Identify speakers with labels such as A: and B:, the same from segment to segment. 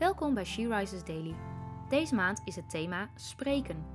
A: Welkom bij She Rises Daily. Deze maand is het thema spreken.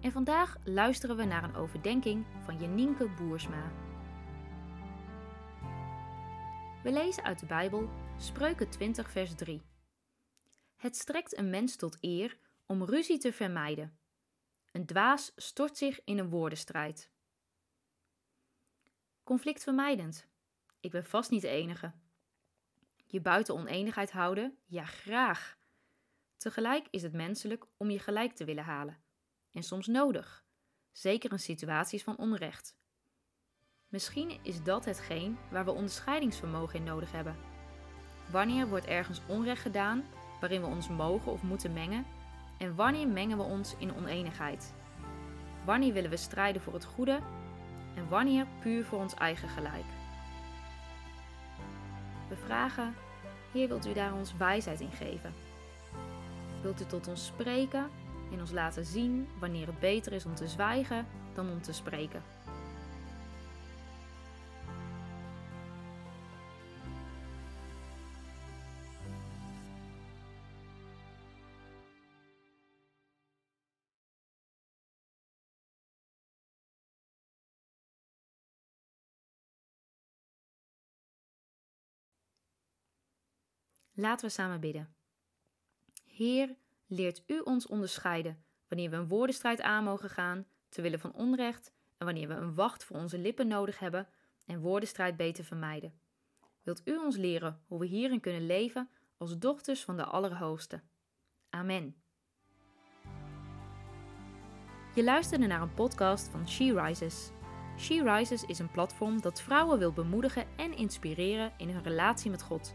A: En vandaag luisteren we naar een overdenking van Jenienke Boersma. We lezen uit de Bijbel Spreuken 20 vers 3. Het strekt een mens tot eer om ruzie te vermijden. Een dwaas stort zich in een woordenstrijd. Conflictvermijdend. Ik ben vast niet de enige. Je buiten oneenigheid houden? Ja, graag. Tegelijk is het menselijk om je gelijk te willen halen. En soms nodig, zeker in situaties van onrecht. Misschien is dat hetgeen waar we onderscheidingsvermogen in nodig hebben. Wanneer wordt ergens onrecht gedaan waarin we ons mogen of moeten mengen? En wanneer mengen we ons in oneenigheid? Wanneer willen we strijden voor het goede en wanneer puur voor ons eigen gelijk? We vragen, Heer, wilt u daar ons wijsheid in geven? Wilt u tot ons spreken en ons laten zien wanneer het beter is om te zwijgen dan om te spreken? Laten we samen bidden. Heer, leert u ons onderscheiden wanneer we een woordenstrijd aan mogen gaan, te willen van onrecht, en wanneer we een wacht voor onze lippen nodig hebben en woordenstrijd beter vermijden. Wilt u ons leren hoe we hierin kunnen leven als dochters van de Allerhoogste? Amen. Je luisterde naar een podcast van She Rises. She Rises is een platform dat vrouwen wil bemoedigen en inspireren in hun relatie met God.